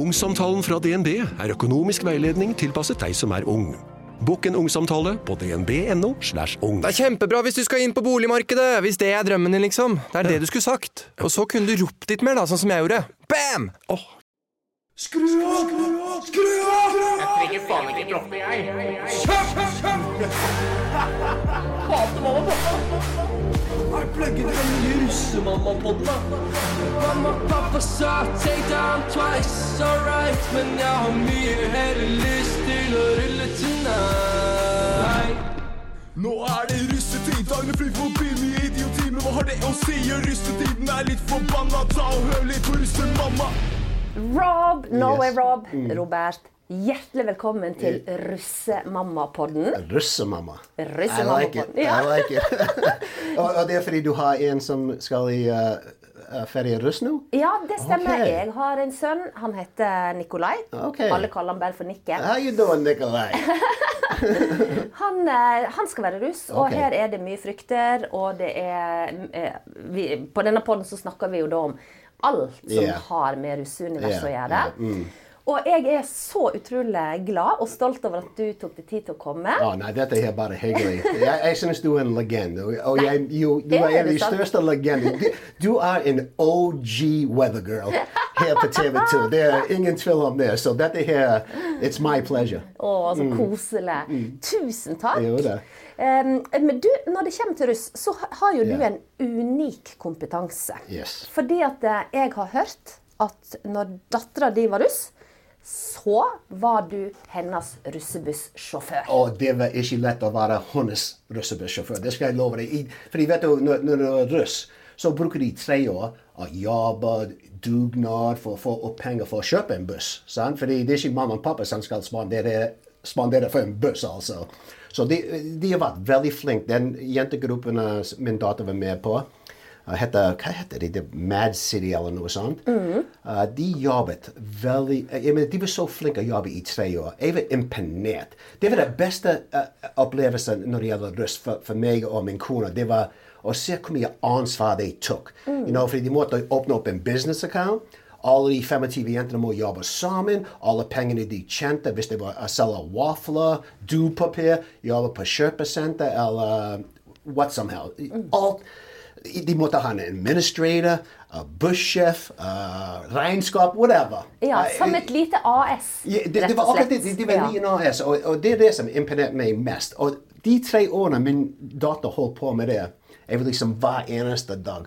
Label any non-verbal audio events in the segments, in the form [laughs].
Ungsamtalen fra DNB er økonomisk veiledning tilpasset deg som er ung. Bokk en ungsamtale på dnb.no. slash ung. Det er kjempebra hvis du skal inn på boligmarkedet, hvis det er drømmen din, liksom. Det er det du skulle sagt. Og så kunne du ropt litt mer, da, sånn som jeg gjorde. Bam! Skru av! Skru av! Jeg trenger faen ikke droppe, jeg. Hater mamma og pappa. Er pluggen den nye russemamma-podden, da? Mamma, pappa sa take down twice, alright Men jeg har mye heller lyst til å rulle tonight Nå er det russetid, dagene flyr forbi mye idioti. Men hva har det å si? Russetiden er litt forbanna. Ta og hør litt på russemamma. Rob, Norway Yes. Rob, Mm. Robert. Hjertelig velkommen til Russemammapodden. Russemamma. I like it. I like it. [laughs] og, og det er fordi du har en som skal i uh, uh, ferie russ nå? Ja, det stemmer. Okay. Jeg har en sønn. Han heter Nikolai. Okay. Alle kaller han bare for Nikke. How you doing, Nikolai? [laughs] Han, eh, han skal være russ, og okay. her er det mye frykter. Og det er eh, vi, På denne podden så snakker vi jo da om alt som Yeah. har med russeuniverset å gjøre. yeah, mm. Og jeg er så utrolig glad og stolt over at du tok deg tid til å komme. Å nei, dette er bare hyggelig. Jeg, jeg synes du er en legende. Og- jeg, jo, du Er en av de største legendene. Du, er en OG weather girl her på TV2. Det er ingen tvil om det. Så dette her, it's my pleasure. Å, så Mm. koselig. Tusen takk. Jo da. Um, men du, når det kommer til russ, så har jo du en unik kompetanse. Yes. Fordi at eh, jeg har hørt at når dattera di var russ, så var du hennes russebussjåfør. Og det var ikke lett å være hennes russebussjåfør. Det skal jeg love deg. For vet du, når, når du er russ, så bruker de tre år å jobbe, dugnad for å få opp penger for å kjøpe en buss. Sant? Fordi det er ikke mamma og pappa som skal spandere, spandere for en buss, altså. Så de, de har vært veldig flinke. Den jentegruppen eh, min datter var med på, heter, hva heter de? Mad City eller noe sånt. Uh, de jobbet veldig jeg mener, De var så flinke å jobbe i tre år. Jeg var imponert. Det var den beste uh, opplevelsen når det gjelder russ for, for meg og min kone. Det var å se hvor mye ansvar de tok. You know, fordi de måtte åpne opp en business account. Alle de 25 jentene må jobbe sammen. Alle pengene de tjente, hvis de var å selge vafler, dopapir, jobbe på kjøpesenter eller what som helst. Alt. De måtte ha en administrator, bussjef, uh, regnskap, whatever. Ja, som et lite AS, ja, det, det var akkurat det. Det var Ja. liten AS, og, og det er det som imponerte meg mest. Og de tre årene min datter holdt på med det, jeg var liksom hver eneste dag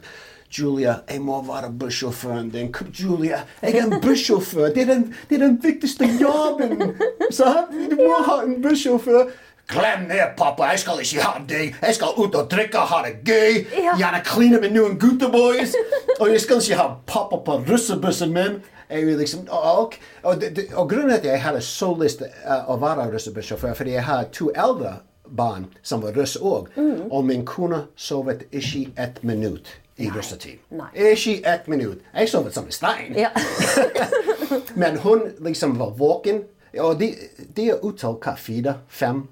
Julia, jeg må være bussjåføren din. Kom, Julia, jeg er en bussjåfør. Det det er den viktigste jobben. Så Du må ha en bussjåfør. Glem ned, pappa. Jeg skal ikke ha deg. Jeg skal ut og drikke og ha det gøy. Ja. Gjerne kline med noen gutteboys. Og jeg skal ikke ha pappa på russebussen min. Liksom, og, og, det- og grunnen til at jeg hadde så lyst til uh, å være russebussjåfør, fordi jeg har to eldre barn som var russ òg. Og min kone sovet ikke ett minutt i russetid. Ikke ett minutt. Jeg sovet som en stein. Ja. [laughs] Men hun liksom var våken. Og de, de er uttalt hva, fire, fem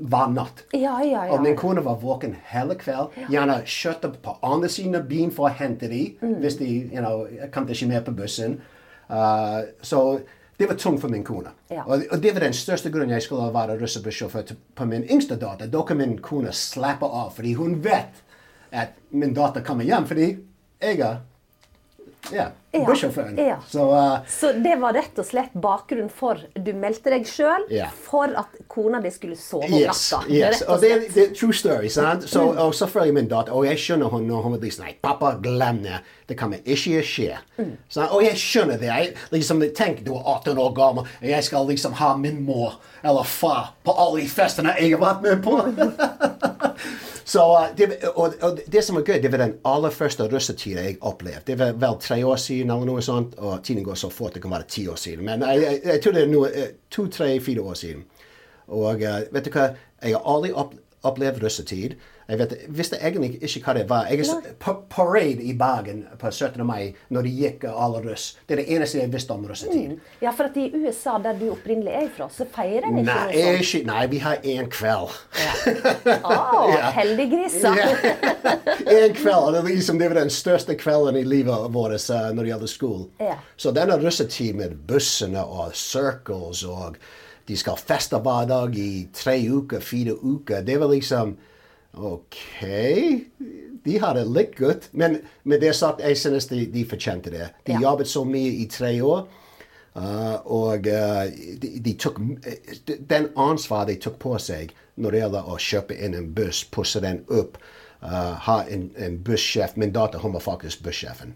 hver natt. Ja, ja, ja. Og min kone var våken hele kveld. Gjerne kjørte på andre siden av byen for å hente dem. Mm. hvis de you know, kom ikke med på bussen. Uh, så det var tungt for min kone. Ja. Og, og det var den største grunnen jeg skulle være russebussjåfør på min yngste datter. Da kan min kone slappe av, fordi hun vet at min datter kommer hjem fordi jeg er ja, bussjåføren. ja. Så uh, Så det var rett og slett bakgrunnen for du meldte deg sjøl Ja. for at kona di skulle sove om Yes, natta. yes. Og og det, det er true story. sant? Så, og selvfølgelig min datter. Og jeg skjønner hun når hun blir sånn Nei, pappa, glem det. Det kommer ikke skje. Mm. Og jeg skjønner det. Jeg, liksom, Tenk, du er 18 år gammel, og jeg skal liksom ha min mor eller far på alle de festene jeg har vært med på. [laughs] Så, uh, det, og, og det som er gøy, det var den aller første russetida jeg opplevde. Det var vel tre år siden, eller noe sånt, og tiden går så fort. Det kan være ti år siden. Men jeg, jeg, jeg tror det er noe, eh, to, tre, fire år siden. Og eh, vet du hva? Jeg har aldri opp, opplevd russetid. Jeg vet, visste egentlig ikke hva det var. Jeg parade i Bergen på 17. mai når de gikk alle russ. Det er det eneste jeg visste om russetid. Ja, for at i USA, der du opprinnelig er fra, så feirer en ikke Nei, noe sånt. ikke, nei, vi har én kveld. Å, heldiggriser. en kveld. Det, liksom, det var den største kvelden i livet vårt uh, når det gjelder skolen. Ja. Så denne russetid med bussene og circles og de skal feste hver dag i tre uker, fire uker, det var liksom OK. De har det litt godt. Men med det sagt, jeg synes de, de fortjente det. De Ja. jobbet så mye i tre år. Uh, og uh, de, de tok eh, den ansvar de tok på seg når det gjelder å kjøpe inn en buss, pusse den opp, uh, ha en, en bussjef Min datter hun var faktisk bussjefen.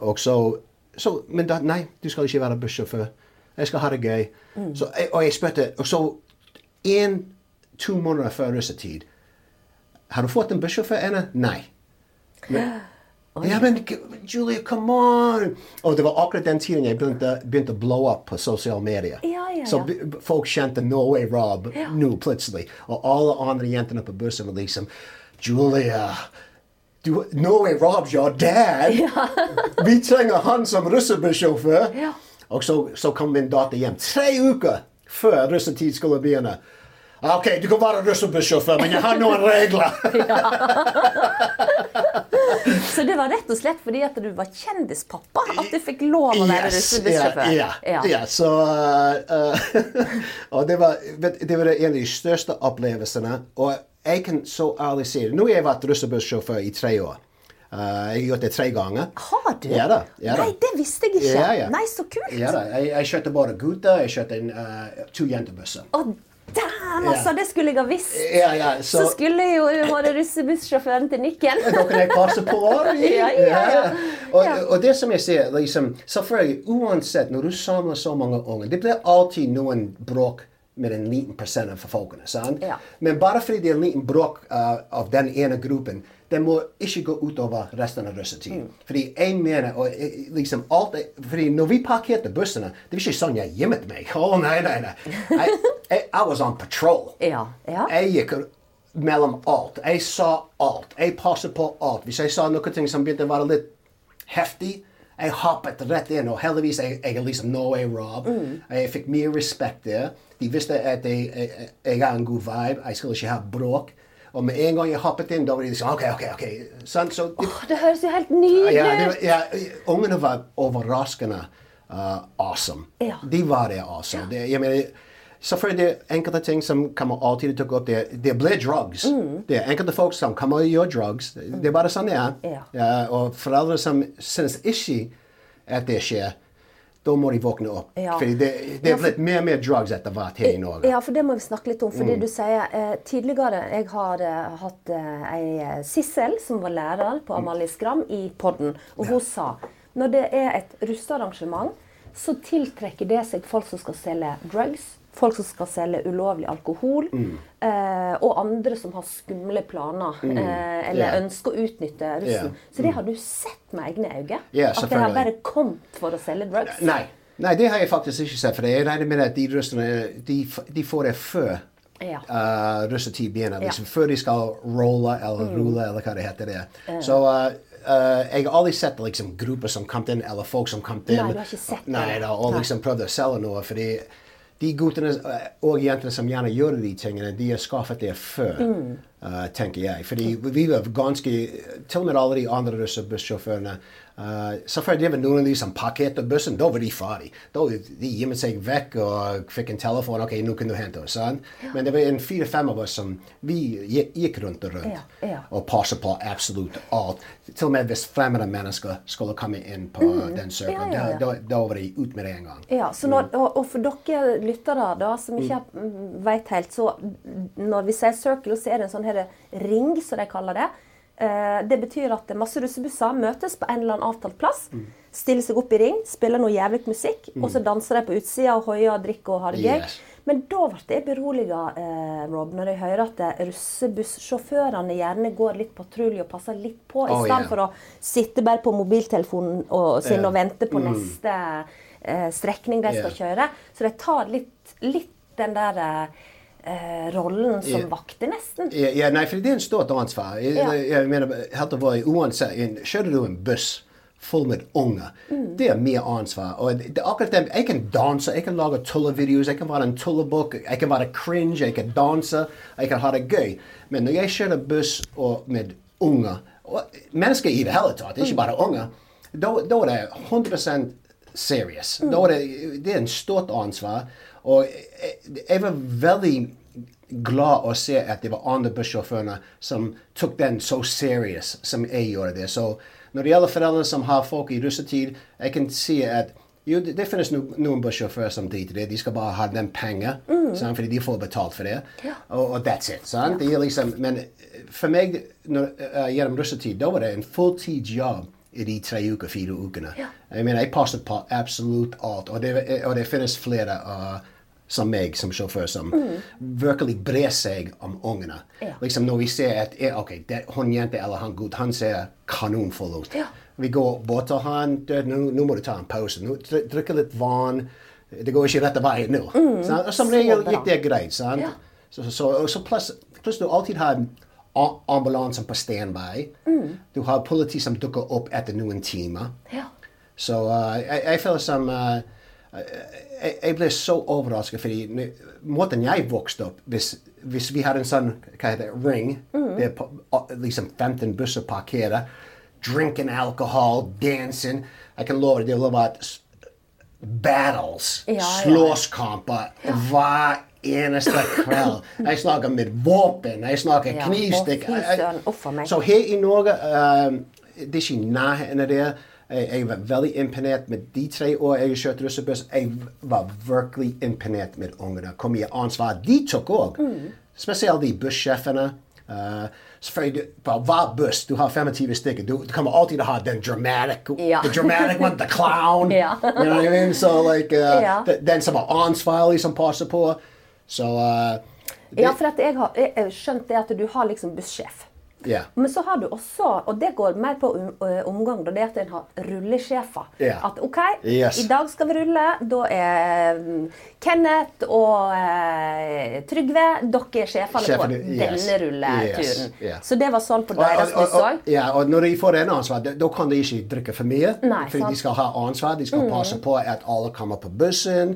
Og så, så Men da, nei, du skal ikke være bussjåfør. Jeg skal ha det gøy. Så, og jeg spurte Og så en-to måneder før russetid Har du fått en bikkje for henne? Nei. [gasps] Ja, men Julia, come on! Og det var akkurat den tiden jeg begynte, begynte å blow up på sosiale medier. Ja, ja, ja. Så folk kjente Norway Rob nå plutselig. Og alle andre jentene på bussen var liksom Julia, du, Norway Rob's your dad! [laughs] Vi trenger han som russebussjåfør! Ja. Og så, så kom min datter hjem tre uker før russetid skulle begynne. OK, du kan være russebussjåfør, men jeg har noen regler! [laughs] Så det var rett og slett fordi at du var kjendispappa at du fikk lov å være russebussjåfør? Ja, ja, ja. Så, uh, [laughs] og det var, det var en av de største opplevelsene. Og jeg kan så ærlig si det. Nå har jeg vært russebussjåfør i tre år. Uh, jeg har gjort det tre ganger. Har du? Ja da. Ja, da. Nei, det visste jeg ikke. Ja, ja. Nei, så kult. Ja. Jeg, jeg kjørte bare gutter jeg kjørte en, uh, to jentebusser. Å, damn, altså! Det skulle jeg ha visst. Så så, skulle jo være russebussjåføren til Nikken. kan jeg passe på. [laughs] Ja, ja, ja. Og, og det som jeg sier, liksom, selvfølgelig, uansett, når du samler så mange unge, det blir alltid noen bråk med en liten prosent av folkene. sant? Men bare fordi det er en liten bråk uh, av den ene gruppen, det må ikke gå utover resten av russetiden. Fordi jeg mener, og eh, liksom alt er, fordi når vi parkerte bussene, det var ikke sånn jeg gjemmet meg. Å, nei, nei, nei. Jeg, jeg, I was on patrol. Ja, ja. Jeg gikk mellom alt. Jeg sa alt. Jeg passet på alt. Hvis jeg sa noe ting som begynte å være litt heftig, jeg hoppet rett inn. Og heldigvis jeg, jeg liksom way Rob. Jeg fikk mye respekt der. De visste at jeg, jeg, jeg har en god vibe. Jeg skulle ikke ha bråk. Og med en gang jeg hoppet inn, da var de sånn OK, OK. ok. Sånn, så de, oh, Det høres jo helt nydelig ut. Ja, ja, ungene var overraskende uh, awesome. Ja. De var det awesome. Det, jeg mener, selvfølgelig enkelte ting som kommer alltid til å gå opp. Det, det blir drugs. Mm. Det er enkelte folk som kommer og gjør drugs. Det er bare sånn det er. Ja. og foreldre som synes ikke at det skjer, da må de våkne opp. Ja. Fordi det, det Ja, er blitt mer og mer drugs etter hvert her i Norge. Ja, for det må vi snakke litt om. Fordi Mm. du sier eh, tidligere Jeg har eh, hatt eh, ei eh, Sissel som var lærer på Amalie Skram i podden. Og hun sa når det er et russearrangement, så tiltrekker det seg folk som skal selge drugs. Folk som skal selge ulovlig alkohol. Mm. Eh, og andre som har skumle planer. Eh, eller yeah. ønsker å utnytte russen. Yeah. Så det har du sett med egne øyne? Ja, at de har bare kommet for å selge drugs? Nei. Nei, det har jeg faktisk ikke sett. For jeg regner med at de russerne de, de får det før Ja. uh, russetid begynner. Liksom, Ja. Før de skal rolle eller rulle, eller hva det heter. det. Så uh, uh, jeg har aldri sett liksom, grupper som kom inn, eller folk som kom inn. Nei, du har ikke sett det. Nei, da, og liksom prøvd å selge noe. fordi de guttene uh, og jentene som gjerne gjør de tingene, de er skaffet det før, Mm. uh, tenker jeg. Fordi vi var ganske Til og med alle de andre russebussjåførene uh, Selvfølgelig var noen av de som parkerte bussen. Da var de ferdig. Da de gjemte seg vekk og fikk en telefon. OK, nå kan du hente oss. Sånn. Men det var en fire-fem av oss som vi gikk, rundt og rundt Ja, ja. og passet på absolutt alt. Til og med hvis fremmede mennesker skulle komme inn på den Mm. Ja, ja, ja. Da, da, da var de ut med det en gang. Ja, så når, og, og for dere lyttere da, som ikke mm. vet helt, så når vi sier circle, så er det en sånn her ring, som de kaller det. Eh, det betyr at masse russebusser møtes på en eller annen avtalt plass, stiller seg opp i ring, spiller noe jævlig musikk, og så danser de på utsida og hoier og drikker og har det gøy. Men da ble jeg beroliga, eh, Rob, når jeg hører at eh, russebussjåførene gjerne går litt patrulje og passer litt på, i Oh, stedet yeah. for å sitte bare på mobiltelefonen og, sin yeah. og vente på neste eh, strekning de skal kjøre. Så de tar litt, litt den der eh, rollen som vakter, nesten. Ja, nei, for det er en stort ansvar. Jeg, Ja. jeg mener, helt alvorlig, uansett, en- kjører du en buss full med unger, det er mye ansvar. Og det, er akkurat det, jeg kan danse, jeg kan lage tullevideoer, jeg kan være en tullebukk, jeg kan være cringe, jeg kan danse, jeg kan ha det gøy. Men når jeg kjører buss med unger, og mennesker i det hele tatt, ikke bare unger, da, da er det 100 serious. Da er det, det er en stort ansvar. Og jeg, var veldig glad å se at det var andre bussjåfører som tok den så serious som jeg gjorde det. Så når det gjelder foreldre som har folk i russetid, jeg kan si at jo, det, finnes no, noen bussjåfører som driter i det. De skal bare ha den penger, sant? fordi de får betalt for det. Og, og that's it. Sant? Er liksom, men for meg, når, uh, gjennom russetid, da var det en fulltidsjobb i de tre uker, fire ukene. Jeg mener, jeg passet på absolutt alt. Og det, og det finnes flere uh, som meg, som sjåfør, som virkelig brer seg om ungene. Ja. Liksom Når vi ser at ok, det, hun jente eller han gutt, han ser kanonfull ut. Ja. Vi går bort til han, nå, må du ta en pause. Nå, drikke litt vann. Det går ikke rette veien nå. Mm. Som regel gikk det greit. sant? Ja. Så, så, så, så pluss, pluss du alltid har ambulansen på standby. Du har politi som dukker opp etter noen timer. Ja. Så uh, jeg, jeg føler som uh, jeg, jeg ble så overrasket, fordi måten jeg vokste opp Hvis, hvis vi hadde en sånn hva heter det, ring der på, uh, liksom 15 busser parkerer, drinking alkohol, dancing Jeg kan love det vært s- battles, Ja, ja, ja. slåsskamper hver eneste kveld. Jeg snakker med våpen, jeg snakker Ja, knivstikk. å, fy Jeg- jeg- søren, uff a meg. Så her i Norge um, Det er ikke i nærheten av det. Jeg, var veldig imponert med de tre år jeg har kjørt russebuss. Jeg var virkelig imponert med ungene. Hvor mye ansvar de tok òg. Mm. Spesielt de bussjefene. Uh, selvfølgelig, På hver buss du har 25 stykker. Du, du kommer alltid til å ha den dramatic, Ja. the dramatic one, the clown. [laughs] Ja. You know what I mean? So, like, uh, Ja. de- Den som ansvarlig, som passer på. Så uh, det- Ja, for jeg har skjønt det at du har liksom bussjef. Ja. Men så har du også, og det går mer på um, omgang, da, det at en har rullesjefer. Yeah. At OK, Yes. i dag skal vi rulle. Da er mm, Kenneth og eh, Trygve dere er sjefene på yes. denne rulleturen. Yes, yeah. Så det var sånn på deres òg? Ja, og når de får en ansvar, da- kan de ikke drikke for mye. Nei. Mm. de skal ha ansvar, de skal passe på at alle kommer på bussen.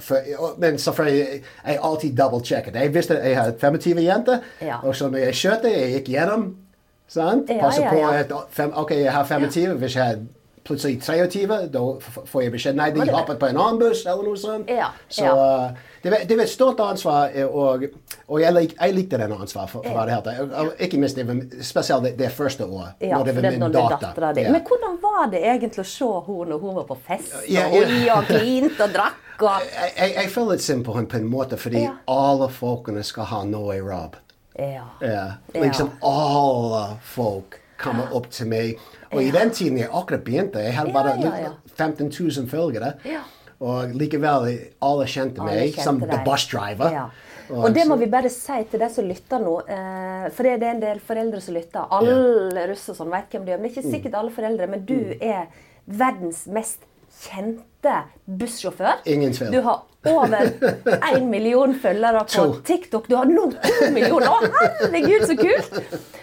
For, og- men selvfølgelig, jeg alltid double-checket. Jeg visste jeg hadde 25 jenter, Ja. og så når jeg kjørte, jeg gikk gjennom. Sant? Passe på at fem, ok, jeg har 25, hvis jeg har plutselig 23, da får jeg beskjed nei, de hoppet på en annen buss, eller noe sånt. Ja, Så ja. uh, det, var, et stort ansvar, eh, og, og jeg, lik, jeg likte den ansvaret. for, for det og Ikke minst det, spesielt det, det første året, Ja, når det var min er datter. Ja. Men hvordan var det egentlig å se henne når hun var på fest og ja. og klinte og drakk og [laughs] jeg, jeg, jeg føler litt synd på henne på en måte, fordi alle folkene skal ha noe i robb. Ja. Ja, liksom alle folk kommer opp til meg. Og i den tiden jeg akkurat begynte, jeg hadde bare ja, ja. 15 000 følgere. Og likevel, alle kjente Alle meg kjente som the bus driver. Ja. Og det så- må vi bare si til de som lytter nå, eh, for det er en del foreldre som lytter. Alle russ og sånn vet hvem de er, men det er Mm. ikke sikkert alle foreldre. Men du er verdens mest kjente bussjåfør. Ingen tvil. Du har over én million følgere på To. TikTok. Du har nå to millioner! Å, herregud, så kult!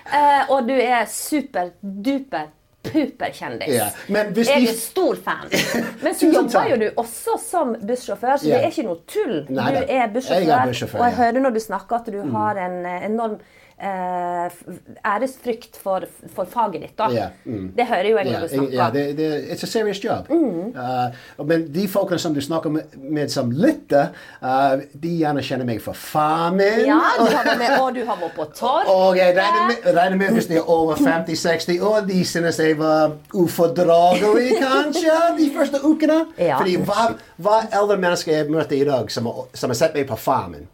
Eh, og du er super-duper puperkjendis. Ja, Vi... Jeg er stor fan. [laughs] Men så jobber jo du også som bussjåfør, så det er ikke noe tull. Nei du er bussjåfør, og jeg. Mm. hører når du snakker at du har en eh, enorm æresfrykt for, for faget ditt. da. Yeah. mm. Det hører jo jeg når du snakker. ja det, det, it's a serious job. Mm. Uh, men de folkene som du snakker med, med som lytter, uh, de gjerne kjenner meg for far min. Ja, du har vært med, og du har vært på torg. [laughs] Og jeg regner med, regner med hvis de er over 50-60 år, de synes jeg var ufordragelig, kanskje, de første ukene. Ja. Fordi hva, hva eldre mennesker jeg møter i dag som, som har sett meg på farmen?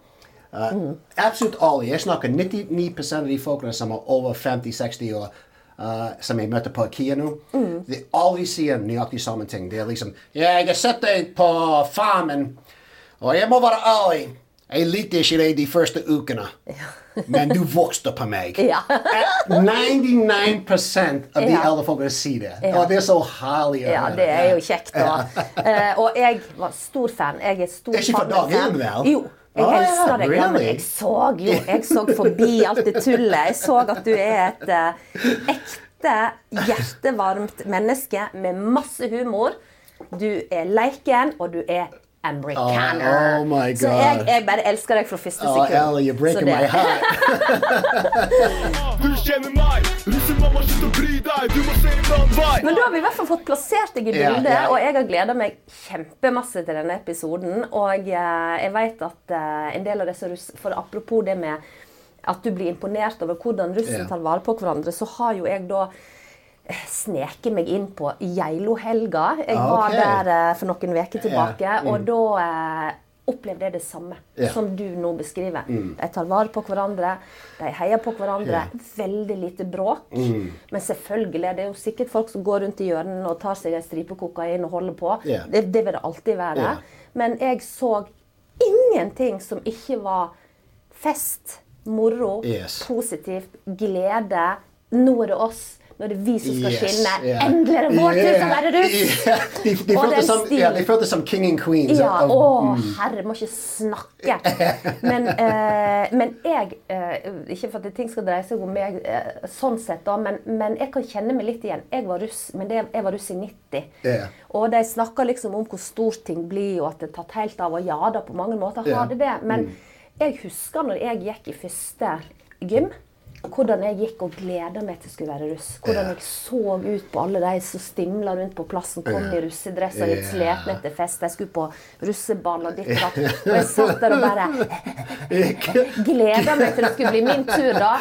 Uh, Absolutt alle. Jeg snakker 99 av de folkene som er over 50-60 år, uh, som jeg møter på Kia nå. De alle sier nøyaktig samme ting. Det er liksom Ja, jeg har sett deg på farmen, og jeg må være ærlig. Jeg likte ikke deg de første ukene, men du vokste på meg. Ja. 99% av de Ja. eldre folkene sier det. Og det er så herlig Ja, det er jo kjekt. da. [laughs] Eh, og jeg var stor fan. Jeg er stor er ikke fra fan- dag én, vel? Jo. Jeg Ah, elsker deg. Ja, jeg så jo Jeg så forbi alt det tullet. Jeg så at du er et uh, ekte, hjertevarmt menneske med masse humor. Du er leiken, og du er americaner. Oh, oh my Så jeg, jeg bare elsker deg fra første Oh, sekund. Ellie, you're breaking my heart. [laughs] Du kjenner meg, russemamma, slutt å bry deg, du må se en annen vei. Men da har vi i hvert fall fått plassert deg i bildet, bildet, yeah. og jeg har gleda meg kjempemasse til denne episoden. Og eh, jeg vet at eh, en del av disse russ... For apropos det med at du blir imponert over hvordan russen yeah. tar vare på hverandre, så har jo jeg da sneket meg inn på Geilo-helga. Jeg Ah, var der eh, for noen uker tilbake, yeah. mm. og da eh, opplevde jeg det samme. Mm. som du nå beskriver. De tar vare på hverandre, de heier på hverandre. Veldig lite bråk. Mm. Men selvfølgelig, det er jo sikkert folk som går rundt i hjørnet og tar seg en stripe kokain og holder på. Det, det vil det alltid være. Men jeg så ingenting som ikke var fest, moro, Yes. positivt, glede. Nå er det oss. Nå er det vi som skal Yes, skinne. yeah. Endelig er det vår tur til å være russ! Yeah. [laughs] De, de, følte som, ja, de følte som king and queen. Ja, av- å mm. herre, må ikke snakke. Men, eh, men jeg eh, Ikke for at ting skal dreie seg om meg eh, sånn sett, da, men, men jeg kan kjenne meg litt igjen. Jeg var russ, men det, jeg var russ i 90. Yeah. Og de snakka liksom om hvor stort ting blir, og at det er tatt helt av. Og ja da, på mange måter har det det. Men jeg husker når jeg gikk i første gym. Hvordan jeg gikk og gleda meg til å skulle være russ. Hvordan jeg så ut på alle de som stimla rundt på plassen, kom i russedress og litt slitne etter fest. De skulle på russeball og ditt og datt. Og jeg satt der og bare [laughs] gleda meg til det skulle bli min tur, da.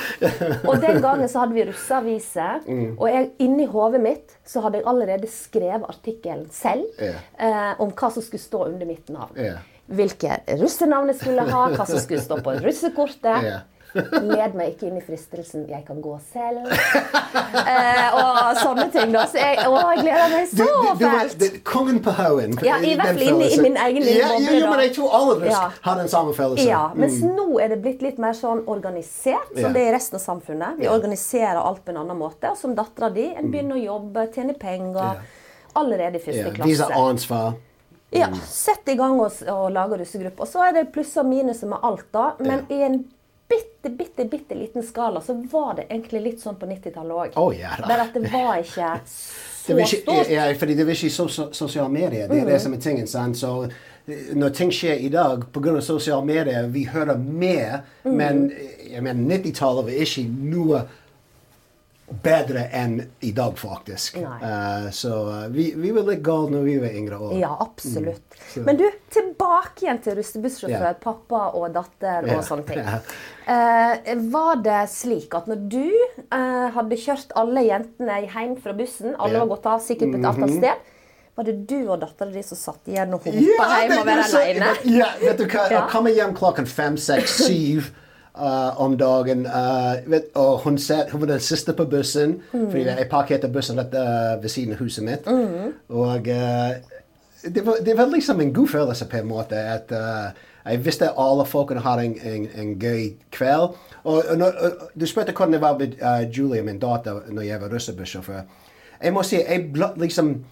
Og den gangen så hadde vi russeavise, Mm. og jeg, inni hodet mitt så hadde jeg allerede skrevet artikkelen selv eh, om hva som skulle stå under mitt navn. Hvilke russenavn jeg skulle ha, hva som skulle stå på russekortet. Led meg ikke inn i fristelsen 'jeg kan gå selv'. eh, og sånne ting. da. Så jeg, å, jeg gleder meg så fælt. kongen på haugen. Ja, i hvert fall inni i min egen lille boble, Ja, ja, men jeg tror alle Ja. har den samme følelsen. Ja, mens Mm. nå er det blitt litt mer sånn organisert, som yeah. det er i resten av samfunnet. Vi organiserer alt på en annen måte. Og som dattera di, en begynner å jobbe, tjene penger. Allerede i første Ja, Vise klasse. ansvar. Ja, Sett i gang og, og lage russegruppe. Og så er det pluss og minus med alt, da. Men i en bitte, bitte, bitte liten skala så var det egentlig litt sånn på 90-tallet òg. Oh, ja. Bare at det var ikke [laughs] så ikke, stort. ja, fordi det var ikke sos sosiale medier. Det er det som er tingen. sant? Så eh, når ting skjer i dag pga. sosiale medier, vi hører mer. Men eh, jeg 90-tallet var ikke noe bedre enn i dag, faktisk. Uh, så eh, vi, vi var litt gale når vi var yngre år. Ja, absolutt. Så- Men du, tilbake igjen til russebussjåfør, yeah. pappa og datter og og sånne ting. [laughs] Eh, var det slik at når du uh, hadde kjørt alle jentene hjem fra bussen, alle yeah. var gått av sikkert på et annet sted, var det du og dattera di som satt igjen og humpa Ja, hjem og var alene? Ja, vet du hva? jeg Å komme hjem klokken fem, seks, syv uh, om dagen uh, vet, Og hun, set, hun var den siste på bussen, Mm. fordi jeg parkerte bussen rett uh, ved siden av huset mitt. Og uh, det, var, det var liksom en god følelse på en måte. at jeg visste at alle folkene hadde en, en, en gøy kveld. Og, og, og Du spurte hvordan det var med Julie, min datter, når jeg var russebussjåfør. Jeg må si, jeg ble, liksom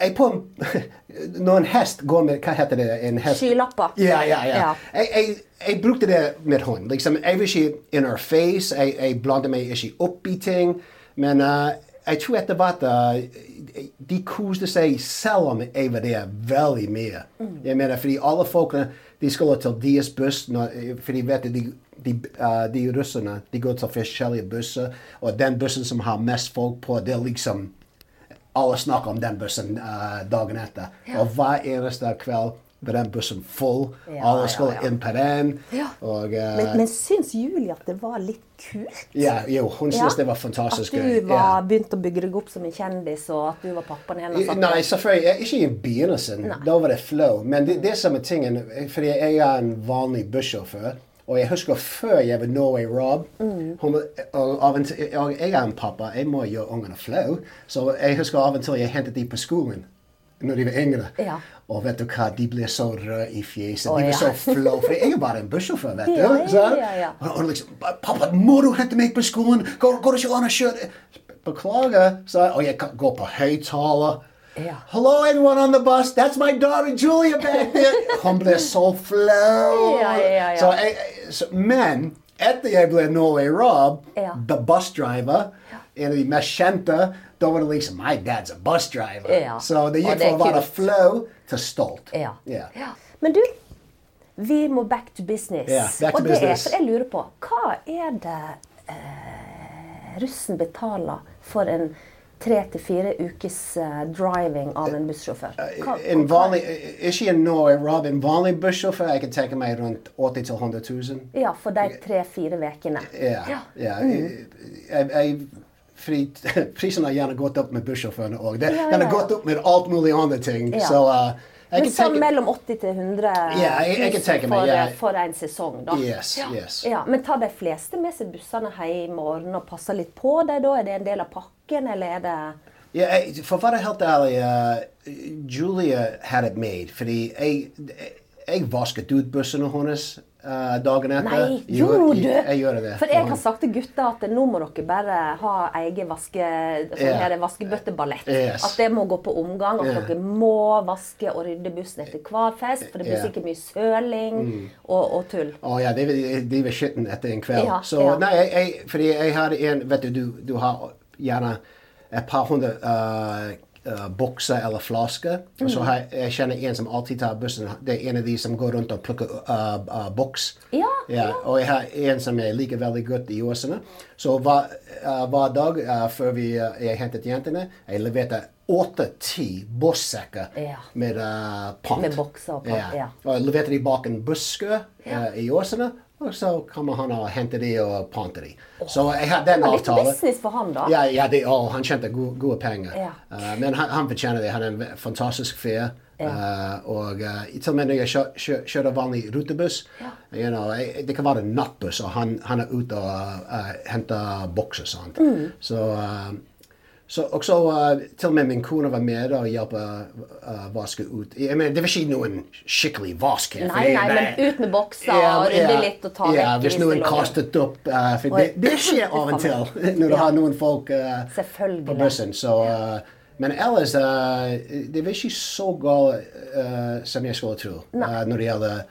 jeg på [laughs] Når en hest går med Hva heter det? En hest? Skylapper. Ja, ja, ja. Ja. Jeg, jeg, jeg brukte det med hund. Liksom, jeg vil ikke in her face. Jeg, jeg blander meg ikke opp i ting. Men uh, jeg tror etter hvert uh, de koste seg selv om jeg var der veldig mye. Jeg mener, fordi alle folkene de skulle til deres buss For de vet at de, de, uh, de russerne de går til forskjellige busser, og den bussen som har mest folk på, det er liksom alle snakker om den bussen uh, dagen etter. Og hver eneste kveld var den bussen full. Ja, alle skulle ja. inn på den. Ja. Og, uh, Men, men syns Julie at det var litt kult? ja, jo, hun Ja. syntes det var fantastisk At gøy. du var, Ja. begynte å bygge deg opp som en kjendis, og at du var pappaen hennes? at- Nei, selvfølgelig. Ikke i begynnelsen. Da var det flow. Men det, det som er tingen Fordi jeg er en vanlig bussjåfør. Og jeg husker før jeg var Norway Rob Mm. hun, og og og Jeg er en pappa, jeg må gjøre ungene flau. Så jeg husker av og til jeg hentet dem på skolen når de var yngre. Ja. Og vet du hva, de ble så røde i fjeset. De ble ja. så flau. For jeg er bare en bussjåfør, vet du. Ja. Og, og liksom 'Pappa, må du hente meg på skolen? Går, går det ikke an å kjøre?' Beklager, sa jeg. Og jeg går på høyttaler. Yeah. Hello, everyone on the bus. That's my daughter Julia back there. Hun ble så flau. Så jeg, så, men etter jeg ble Norway Rob, Ja. the bus driver, en av de mest kjente, da var det liksom My dad's a bus driver. Ja. Så det gikk fra å være flow til stolt. Ja. Ja. Ja. Men du, vi må back to business. Ja, back to og det er, for jeg lurer på, hva er det eh, russen betaler for en tre til fire ukes eh, driving av en bussjåfør? Hva- En vanlig, ikke en Norway Rob, en vanlig bussjåfør, jeg kan tenke meg rundt 80 000-100 000. Ja, for de tre-fire ukene. Ja. ja. Jeg, jeg, fordi [laughs] prisen har gjerne gått opp med bussjåførene òg. Den Ja, ja, har gått opp med alt mulig andre ting. Ja. Så uh, Men sånn mellom 80 til 100 Ja, jeg- jeg kan tenke meg, for, ja. for en sesong, da. Yes, yes. Ja, men tar de fleste med seg bussene hjem og ordner og passer litt på dem da? Er det en del av pakken, eller er det Ja, jeg, for å være helt ærlig, uh, Julia had it made. Fordi jeg, jeg vasket ut bussene hennes uh, dagen etter. Nei, gjorde du? Jeg, jeg gjør det. For jeg har sagt til gutta at nå må dere bare ha egen vaske, yeah. Vaskebøtteballett. Yes. At det må gå på omgang. At yeah. dere må vaske og rydde bussen etter hver fest. For det blir. Mm. sikkert mye søling og, og tull. Å ja, de, de, de var skitne etter en kveld. Ja, så ja. nei, jeg, jeg, fordi jeg har en Vet du, du, du har gjerne et par hundre uh, uh, bokser eller flasker. Og Mm. så har jeg, kjenner en som alltid tar bussen. Det er en av de som går rundt og plukker uh, boks. Ja, Ja, og jeg har en som jeg liker veldig godt i Åsene. Så hver, hver dag før vi, jeg hentet jentene, jeg leverte åtte-ti bossekker Ja. med uh, pant. Med bokser og pant, ja. Og jeg leverte de bak en buske i Åsene, og så kommer han og henter de og panter de. Så jeg hadde den var litt avtalen. business for han, da. Ja, ja de, oh, han tjente gode, gode penger. Ja. Uh, men han, han fortjener det. Han er en fantastisk fyr. Uh, og uh, til og med når jeg kjø, kjø, kjører vanlig rutebuss you know, jeg, Det kan være nattbuss, og han, han er ute og uh, henter bokser. Sant? Mm. Så, så også uh, til og med min kone var med og hjalp uh, vaske ut. Jeg mener, det var ikke noen skikkelig vask Nei, Nei, nei, men ut med bokser og rydde litt og ta ja, vekk Hvis noen kastet opp uh, For det, det skjer [laughs] av og til [laughs] når du Ja. har noen folk på bussen. Så, men ellers uh, Det var ikke så galt uh, som jeg skulle tro når det gjelder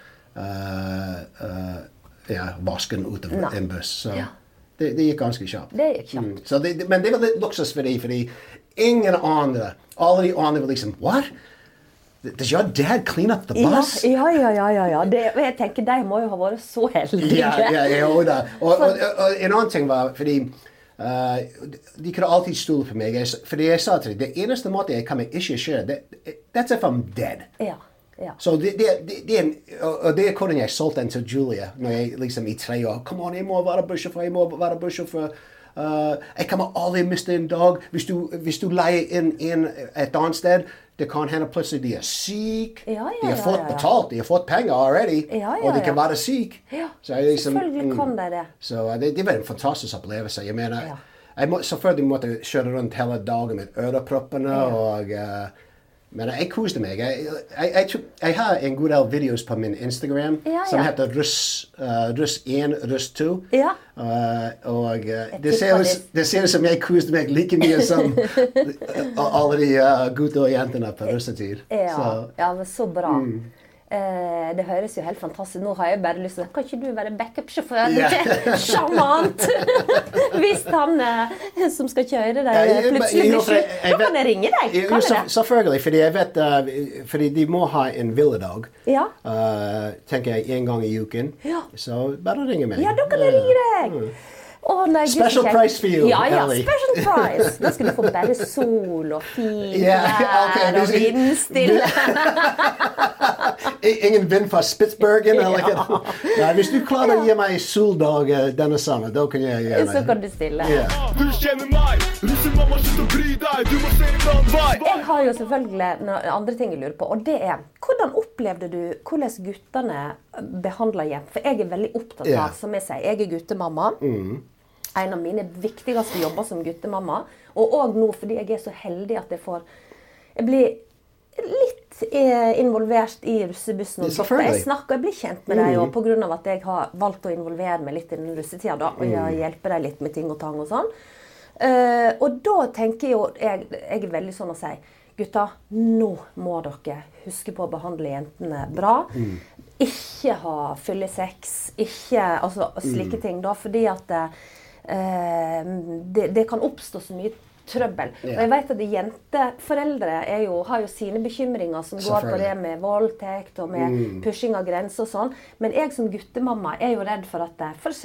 ja, vasken ut av en buss. Så Ja. Det, det gikk ganske kjapt. Det gikk kjapt. Mm. Så det, men det var litt luksus for dem, fordi ingen andre Alle de andre var liksom What? Does your dad clean up the bus? ja, ja. ja, ja, ja. Det, jeg tenker, De må jo ha vært så heldige. Ja, ja, ja, og. Og, og, og en annen ting var fordi uh, De kunne alltid stole på meg. Fordi jeg sa til dem det eneste måten jeg kan ikke kjøre, det, that's if I'm dead. Ja, ja. Så det, det, det, og det er hvordan jeg solgte den til Julia når jeg liksom i tre år Kom an, jeg må være bussjåfør, jeg må være bussjåfør. Uh, jeg kommer aldri miste en dag. Hvis du, hvis du leier inn en et annet sted, det kan hende plutselig de er syke. Ja, ja, de har fått ja, betalt, de har fått penger already. Og de kan være syke. Så liksom, selvfølgelig kan de det. Så uh, det, det var en fantastisk opplevelse. Jeg mener, jeg må, selvfølgelig måtte jeg kjøre rundt hele dagen med øreproppene. og... uh, men jeg koste meg. Jeg, jeg, jeg, jeg har en god del videoer på min Instagram Ja, som ja. heter Russ, uh, Russ 1, Russ 2. Ja. Uh, og uh, det, ser ut, det- det ser ut som jeg koste meg like mye som [laughs] alle de uh, gutta og jentene på russetid. Ja, Så, ja, men så bra. Mm. Eh, det høres jo helt fantastisk Nå har jeg bare lyst til Kan ikke du være backup-sjåfør? Yeah. [laughs] Sjarmant! [laughs] Hvis han eh, som skal kjøre deg, plutselig blir sjuk, da kan jeg ringe deg. Kan jeg det? Selvfølgelig, fordi jeg vet uh, Fordi de må ha en hviledag. Ja. Uh, tenker jeg en gang i uken. Ja. Så bare ringe meg. Ja, da kan jeg ringe deg. Å, nei, Special Gud, price for you, Ja, ja, Ellie. special [laughs] price. Da skal du få bare sol og fint Ja, vær ok, og vindstille. I- Ingen vind fra Spitsbergen? [laughs] Nei, hvis du klarer å gi meg soldag uh, denne sommeren, da kan jeg gjøre Så kan du stille. Yeah. Du kjenner meg, russemamma, slutt å bry deg, du må se en annen vei. Jeg har jo selvfølgelig noen andre ting jeg lurer på, og det er hvordan opplevde du hvordan guttene behandler hjem? For jeg er veldig opptatt av, yeah. som jeg sier, jeg er guttemamma. En av mine viktigste jobber som guttemamma. Og òg nå fordi jeg er så heldig at jeg får Jeg blir litt eh, involvert i russebussen. Jeg snakker, jeg blir kjent med deg og pga. at jeg har valgt å involvere meg litt i den russetida, da, og jeg hjelper deg litt med ting og tang og sånn. Uh, og da tenker jo jeg, jeg er veldig sånn å si Gutta, nå må dere huske på å behandle jentene bra. Ikke ha fyllesex. Ikke altså, slike ting. da, Fordi at uh, det, det kan oppstå så mye trøbbel. Og jeg vet at Jenteforeldre er jo, har jo sine bekymringer som går på det med voldtekt og med pushing av grenser og sånn. Men jeg som guttemamma er jo redd for at f.eks.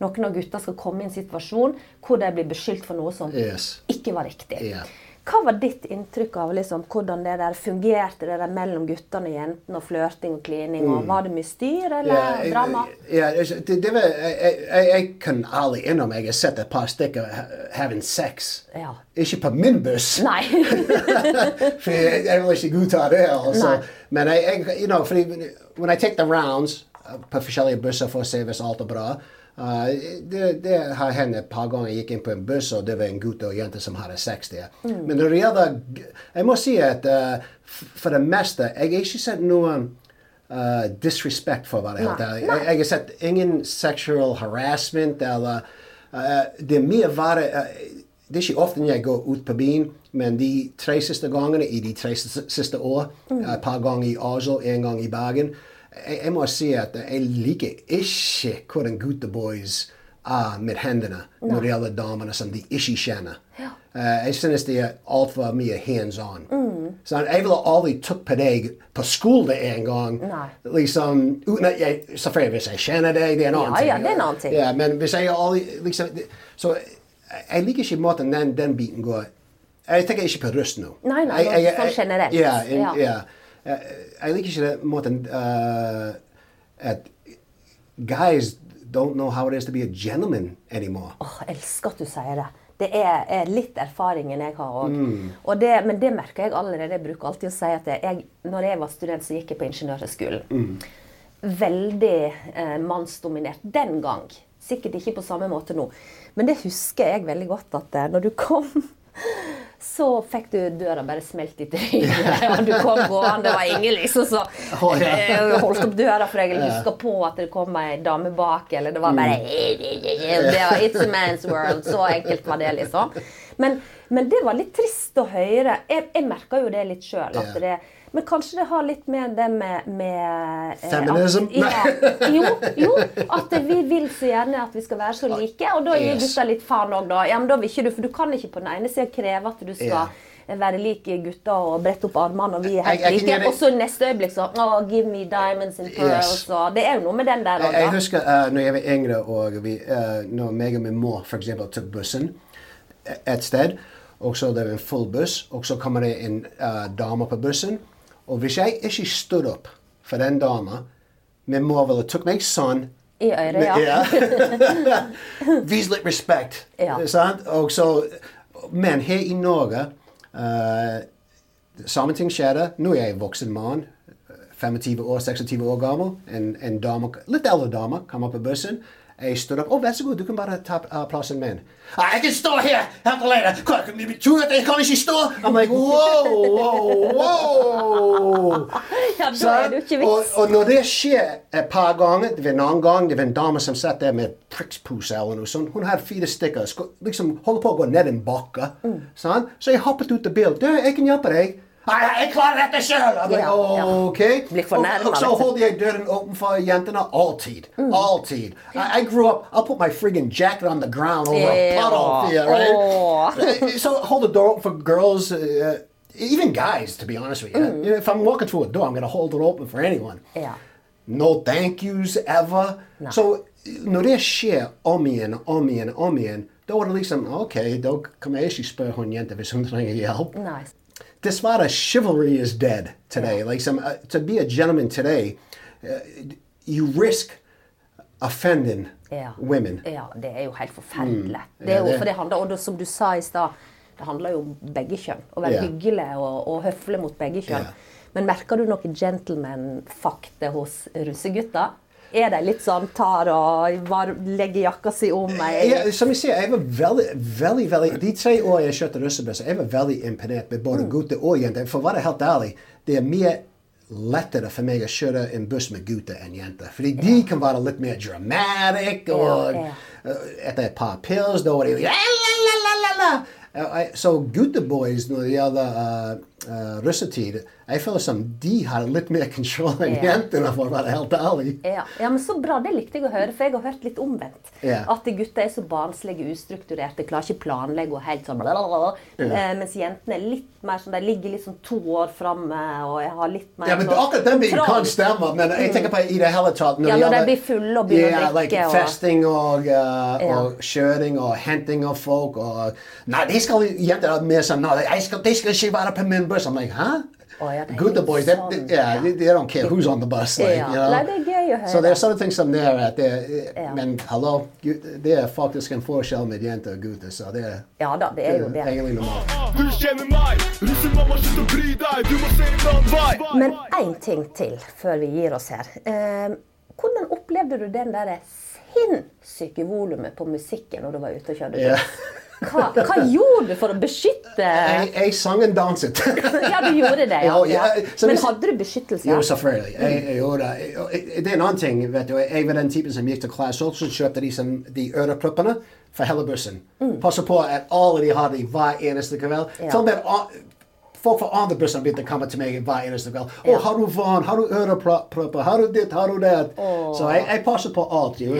noen av gutta skal komme i en situasjon hvor de blir beskyldt for noe som Yes. ikke var riktig. Ja. Hva var ditt inntrykk av liksom, hvordan det der fungerte det der mellom guttene og jentene, og flørting og klining? og Var det mye styr eller Ja, jeg- drama? Ja, det, det var, jeg, jeg, jeg kan ærlig innrømme jeg har sett et par stykker ha- having sex. Ja. Ikke på min buss. Nei. [laughs] For jeg, jeg vil ikke godta det. Altså. Men jeg, jeg, you know, fordi when I take the rounds uh, på forskjellige busser for å se hvis alt er bra uh, det, det har hendt et par ganger jeg gikk inn på en buss, og det var en gutt og en jente som hadde sex der. Men når det gjelder Jeg må si at uh, for det meste Jeg har ikke sett noen uh, disrespect, for hva det heter. Jeg, jeg har sett ingen sexual harassment eller uh, Det er mye verre Det er ikke ofte jeg går ut på byen, men de tre siste gangene i de tre siste siste år, et par ganger i Oslo, en gang i Bergen jeg, jeg må si at jeg liker ikke hvordan gutteboys er med hendene når det gjelder damene som de ikke kjenner. Eh, jeg synes det er altfor mye hands on. Så jeg ville aldri tatt på deg på skole en gang. Liksom, uten at jeg, selvfølgelig hvis jeg kjenner deg, det er en annen Ja, ting. ja, det er en annen ting. Ja, men hvis jeg aldri liksom, Så jeg- liker ikke måten den, den biten går. Jeg tenker ikke på rust nå. Nei, nei, Jeg- jeg- sånn generelt. Ja, en, Ja. Jeg, jeg liker ikke den måten uh, at guys don't know how it is to be a gentleman anymore. Åh, jeg elsker at du sier det. Det er, er litt erfaringen jeg har òg. Mm. Men det merker jeg allerede. Jeg bruker alltid å si at jeg, når jeg var student, så gikk jeg på Ingeniørhøgskolen. Mm. Veldig eh, mannsdominert den gang. Sikkert ikke på samme måte nå. Men det husker jeg veldig godt at eh, når du kom så fikk du døra bare smelt i trynet. [laughs] Og du kom gående, det var ingen liksom så [laughs] Å, ja. eh, holdt opp døra for deg, eller huska på at det kom ei dame bak, eller det var bare Mm. [laughs] det var It's a man's world. Så enkelt var det, liksom. Men, men det var litt trist å høre. Jeg, jeg merka jo det litt sjøl. Ja. Men kanskje det har litt med det med, med eh, Feminism? At, ja, jo, jo, at vi vil så gjerne at vi skal være så like. Og da gir Yes. gutta litt faen òg, da. Ja, men da vil ikke du, for du kan ikke på den ene sida kreve at du skal være lik gutta og brette opp armene, og vi er helt Jeg- jeg like. Og så neste øyeblikk så oh, Give me diamonds and pearls. Yes. Og det er jo noe med den der Jeg, jeg husker uh, når jeg var yngre, og vi, uh, når meg og min mor eksempel tok bussen et sted, og så det var en full buss, og så kommer det en uh, dame på bussen, og hvis jeg ikke stod opp for den dama, min mor ville tok meg sånn, I øret, ja. [laughs] [laughs] Vis litt respekt. Ja. Så, men her i Norge uh, Samme ting skjedde. Nå er jeg en voksen mann. 25-26 år gammel. En, en dame, litt eldre dame kommer på bussen. Jeg stod opp. 'Å, vær så god, du kan bare ta uh, plassen min.' «Ah, 'Jeg kan stå her helt alene! Hva, kan du tro at jeg kan ikke stå?' I'm like, wow, wow, wow. Ja, da er det jo ikke og, vits. og når det skjer et par ganger Det var en annen gang det var en dame som satt der med prikspose eller noe sånt. Hun hadde fire stykker. Sko, liksom holdt på å gå ned en bakke. Mm. Så jeg hoppet ut av bilen. 'Du, jeg kan hjelpe deg.' Jeg klarer dette sjøl! Ja. OK. Blir Og, fornærmet, og så vet du. holdt jeg døren åpen for jentene alltid. Mm. Alltid. I, I grew up I'll put my friggin' jacket on the ground over a Ja. puddle here, right? so hold the door open for girls, uh, even guys, to be honest with you. Mm. You know, If I'm walking through a door, I'm going to hold it open for anyone. Yeah. No thank yous ever. Så når det skjer om igjen, om igjen, om igjen, da er det liksom OK, da kan jeg ikke spørre hun jente hvis hun trenger hjelp. Nei. Dessverre, chivalry is dead today. Like some, uh, to be a gentleman today, uh, you risk offending yeah. women. Ja, det er jo helt forferdelig. Mm. Det er jo, for det handler, og som du sa i stad, det handler jo om begge kjønn. Å være yeah. hyggelig og, og høflig mot begge kjønn. Men merker du noe gentleman-fakte hos russegutta? Er de litt sånn tar og var, legger jakka si om meg? Ja, som jeg sier, jeg var veldig, veldig, veldig De tre årene jeg kjørte russebuss, jeg var veldig imponert med både gutter og jenter. For å være helt ærlig, det er mye lettere for meg å kjøre en buss med gutter enn jenter. Fordi de kan være litt mer dramatic, og Ja, uh, etter et par pils, da er de la, la, la, la, la. Så gutteboys når det gjelder uh, uh, russetid, jeg føler som de har litt mer kontroll enn Ja. jentene, for å være helt ærlig. Ja, ja, men så bra. Det likte jeg å høre, for jeg har hørt litt omvendt. Ja. At gutter er så barnslige, ustrukturerte, klarer ikke planlegge og helt sånn blablabla. Eh, Mens jentene er litt mer sånn, de ligger liksom to år framme og jeg har litt mer Ja, men sånn akkurat den biten kan stemme, men jeg tenker på i det hele tatt Ja, når de blir fulle og begynner å drikke Like og- festing og, uh, Ja. og kjøring og henting av folk og Nei, de skal jenter er mer sånn Nei, skal, de skal ikke være på min buss. I'm like, hæ? Å, yeah, Good litt boys, they, sånn, they, yeah, they, they don't care who's on the bus. Like, yeah. you know? Nei, det er gøy å høre. So there's other things det er at det, yeah. Men hallo, det er faktisk en forskjell med jenter og gutter, så det er Ja da, det er jo det. egentlig normalt. Du kjenner meg, russemamma, slutt å bry deg, du må se en annen vei. Men én ting til før vi gir oss her. Eh, hvordan opplevde du den der sinnssyke volumet på musikken når du var ute og kjørte buss? Hva, hva gjorde du for å beskytte Jeg, jeg sang en danset. [laughs] Ja, du gjorde det, ja. Ja, ja. Men hadde du beskyttelse? Jo, selvfølgelig. Jeg, jeg gjorde det. Er en annen ting. vet du. Jeg var den typen som gikk til Class Old, så kjøpte de, som, de øreproppene for hele bussen. Passet på at alle de hadde hver eneste kveld. Ja. Til og med a- folk fra andre busser begynte å komme til meg hver eneste kveld. 'Å, Ja. har du vann? Har du ørepropper? Har du ditt? Har du det?' Så jeg, jeg passet på alt. Jo.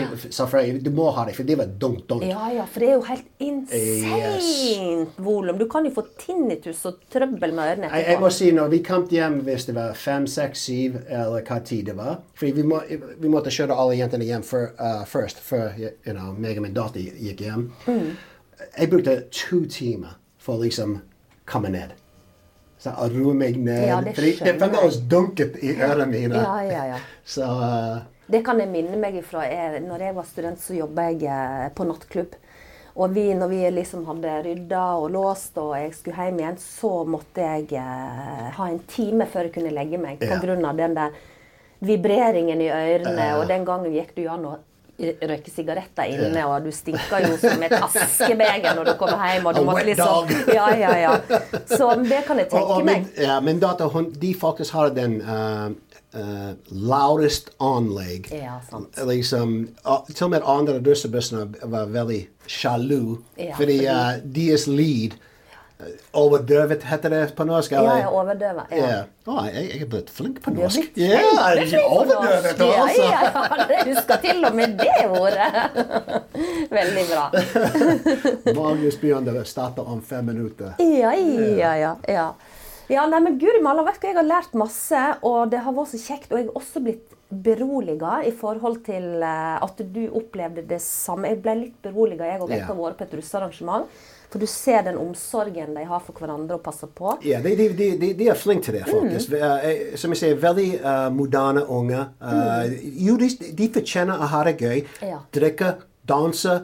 Frey. du må ha det, for det var dumt. dumt. Ja, ja, for det er jo helt insane volum. Du kan jo få tinnitus og trøbbel med ørene Jeg, jeg må si når vi kom hjem hvis det var fem, seks, syv eller hva tid det var For vi, må, vi måtte kjøre alle jentene hjem for, uh, først, før you know, meg og min datter gikk hjem. Jeg brukte to timer for å liksom komme ned. Så jeg roe meg ned. Ja, det skjønner fremdeles dunket i ørene mine. Ja, ja, ja. Så uh, Det kan jeg minne meg ifra. Jeg, når jeg var student, så jobba jeg eh, på nattklubb. Og vi, når vi liksom hadde rydda og låst og jeg skulle hjem igjen, så måtte jeg eh, ha en time før jeg kunne legge meg. Ja. av den der vibreringen i ørene. Og den gangen gikk du an å røyke sigaretter inne, og du stinker jo som et askebeger når du kommer hjem. Og du måtte liksom, [laughs] ja, ja, ja. Så det kan jeg tenke og og meg. ja, min datter hun, de faktisk har den uh, uh, loudest anlegg. Ja, sant. Liksom, uh, til og med andre russebussene var veldig sjalu. Ja, fordi uh, deres lyd Overdøvet, heter det på norsk? Eller? ja, overdøvet. Ja. Ja. Å, jeg, jeg er blitt flink på Du er norsk. blitt Ja, på overdøvet norsk. Ja, også. ja, ja, det husker til og med det ordet. [laughs] Veldig bra. [laughs] Magnus begynner starter starte om fem minutter. Ja, ja, ja. ja. ja nei, men Guri malla, vet du, jeg har lært masse, og det har vært så kjekt. Og jeg har også blitt beroliga i forhold til eh, at du opplevde det samme. Jeg ble litt beroliga jeg òg etter Ja. å ha vært på et russearrangement. For du ser den omsorgen de har for hverandre og passer på. Ja, de, de, de, de, er flinke til det, faktisk. Mm. Eh, som jeg sier, veldig uh, moderne unge. Uh, Jo, de, fortjener å ha det gøy. Ja. Drikke, danse,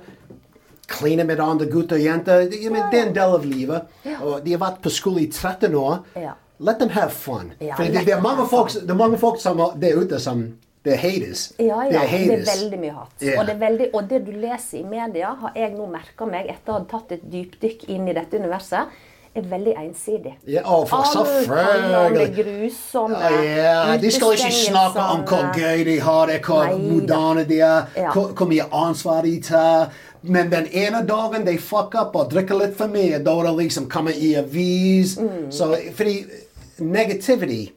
kline med andre gutter og jenter. Det er en del av livet. Og de har vært på skole i 13 år. Ja. Let them have fun. Ja, For det, det, er mange folk, det er mange folk som er der ute som det er haters. Ja, ja. Det er, haters. veldig mye hat. Yeah. Og, det er veldig, og det du leser i media, har jeg nå merka meg etter å ha tatt et dypdykk inn i dette universet, er veldig ensidig. Ja, å, for det grusomme. Ja, de skal ikke snakke om hvor gøy de har det, hvor moderne de er, Ja. hvor, hvor mye ansvar de tar. Men den ene dagen de fucker opp og drikker litt for mye, da er det liksom kommer i avis. Mm. Så, fordi negativity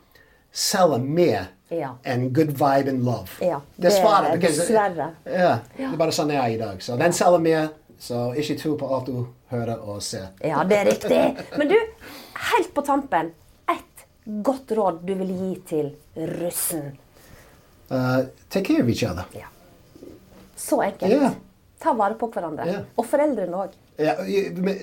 selger mer Ja. And good vibe and love. Ja, Dessverre. det- because- dessverre. Ja, det er bare sånn jeg er i dag. Så den selger mer, så ikke tro på alt du hører og ser. Ja, det er riktig. Men du, helt på tampen, ett godt råd du vil gi til russen. Uh, take care of each other. Ja. Så enkelt. Yeah. Ta vare på hverandre. Ja. Og foreldrene òg. Ja, men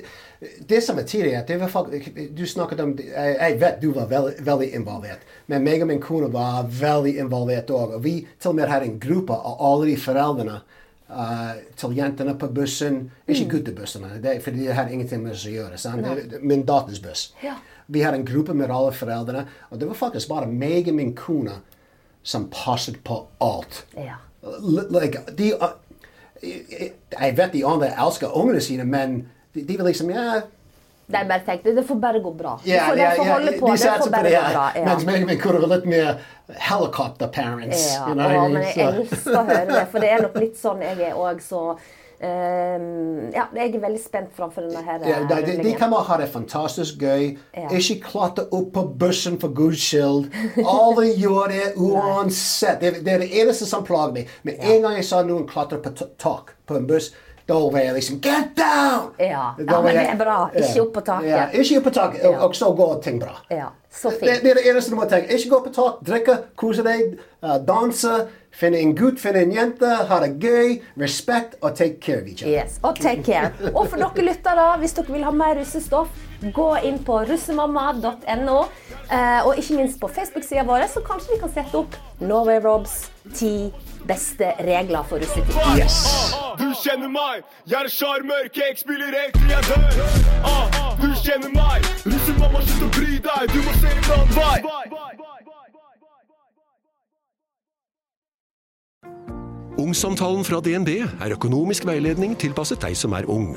det som er tidligere, det var faktisk, du snakket om, jeg, jeg vet du var veldig, veldig involvert, men meg og min kone var veldig involvert også. Og vi til og med hadde en gruppe av alle de foreldrene uh, til jentene på bussen, ikke guttebussene, det, for det hadde ingenting med oss å gjøre. Sant? Min datters buss. Ja. Vi hadde en gruppe med alle foreldrene, og det var faktisk bare meg og min kone som passet på alt. Ja. Like, de, uh, jeg vet de andre elsker ungene sine, men de, de vil liksom ja, De bare tenkte det får bare gå bra. ja, de får, ja, de får ja, holde på, de det satser på bare det. bra. Ja. Mens meg min kone litt mer helicopter parents. Ja, you know å, men jeg elsker å høre det, for det er nok litt sånn jeg er òg så Eh, ja, jeg er veldig spent framfor denne her Ja, de, de, de kan ha det fantastisk gøy. Ja. Ikke klatre opp på bussen for guds skyld. Alle [laughs] gjør det uansett. Det, det er det eneste som plager meg. Men en gang jeg sa noen klatre på tak på en buss, da var jeg liksom Get down! Ja. Ja, men det er bra. Ikke opp på taket. Ja, ikke opp på taket, og, Ja. og så går ting bra. Ja, så Det, det er det eneste du må tenke. Ikke gå på tak, drikke, kose deg, uh, danse, finne en gutt, finne en jente, ha det gøy, respekt og take care of each other. Yes, og take care. Og for dere lyttere, hvis dere vil ha mer russestoff, gå inn på russemamma.no. Eh, og ikke minst på Facebook-sida vår, så kanskje vi kan sette opp Norway Robs ti beste regler for russetid. Yes. Du kjenner meg, jeg er sjarmør, cake spiller helt til jeg dør. Ah, du kjenner meg, russemamma, slutt å bry deg, du må se en annen vei. Ungsamtalen fra DNB er økonomisk veiledning tilpasset deg som er ung.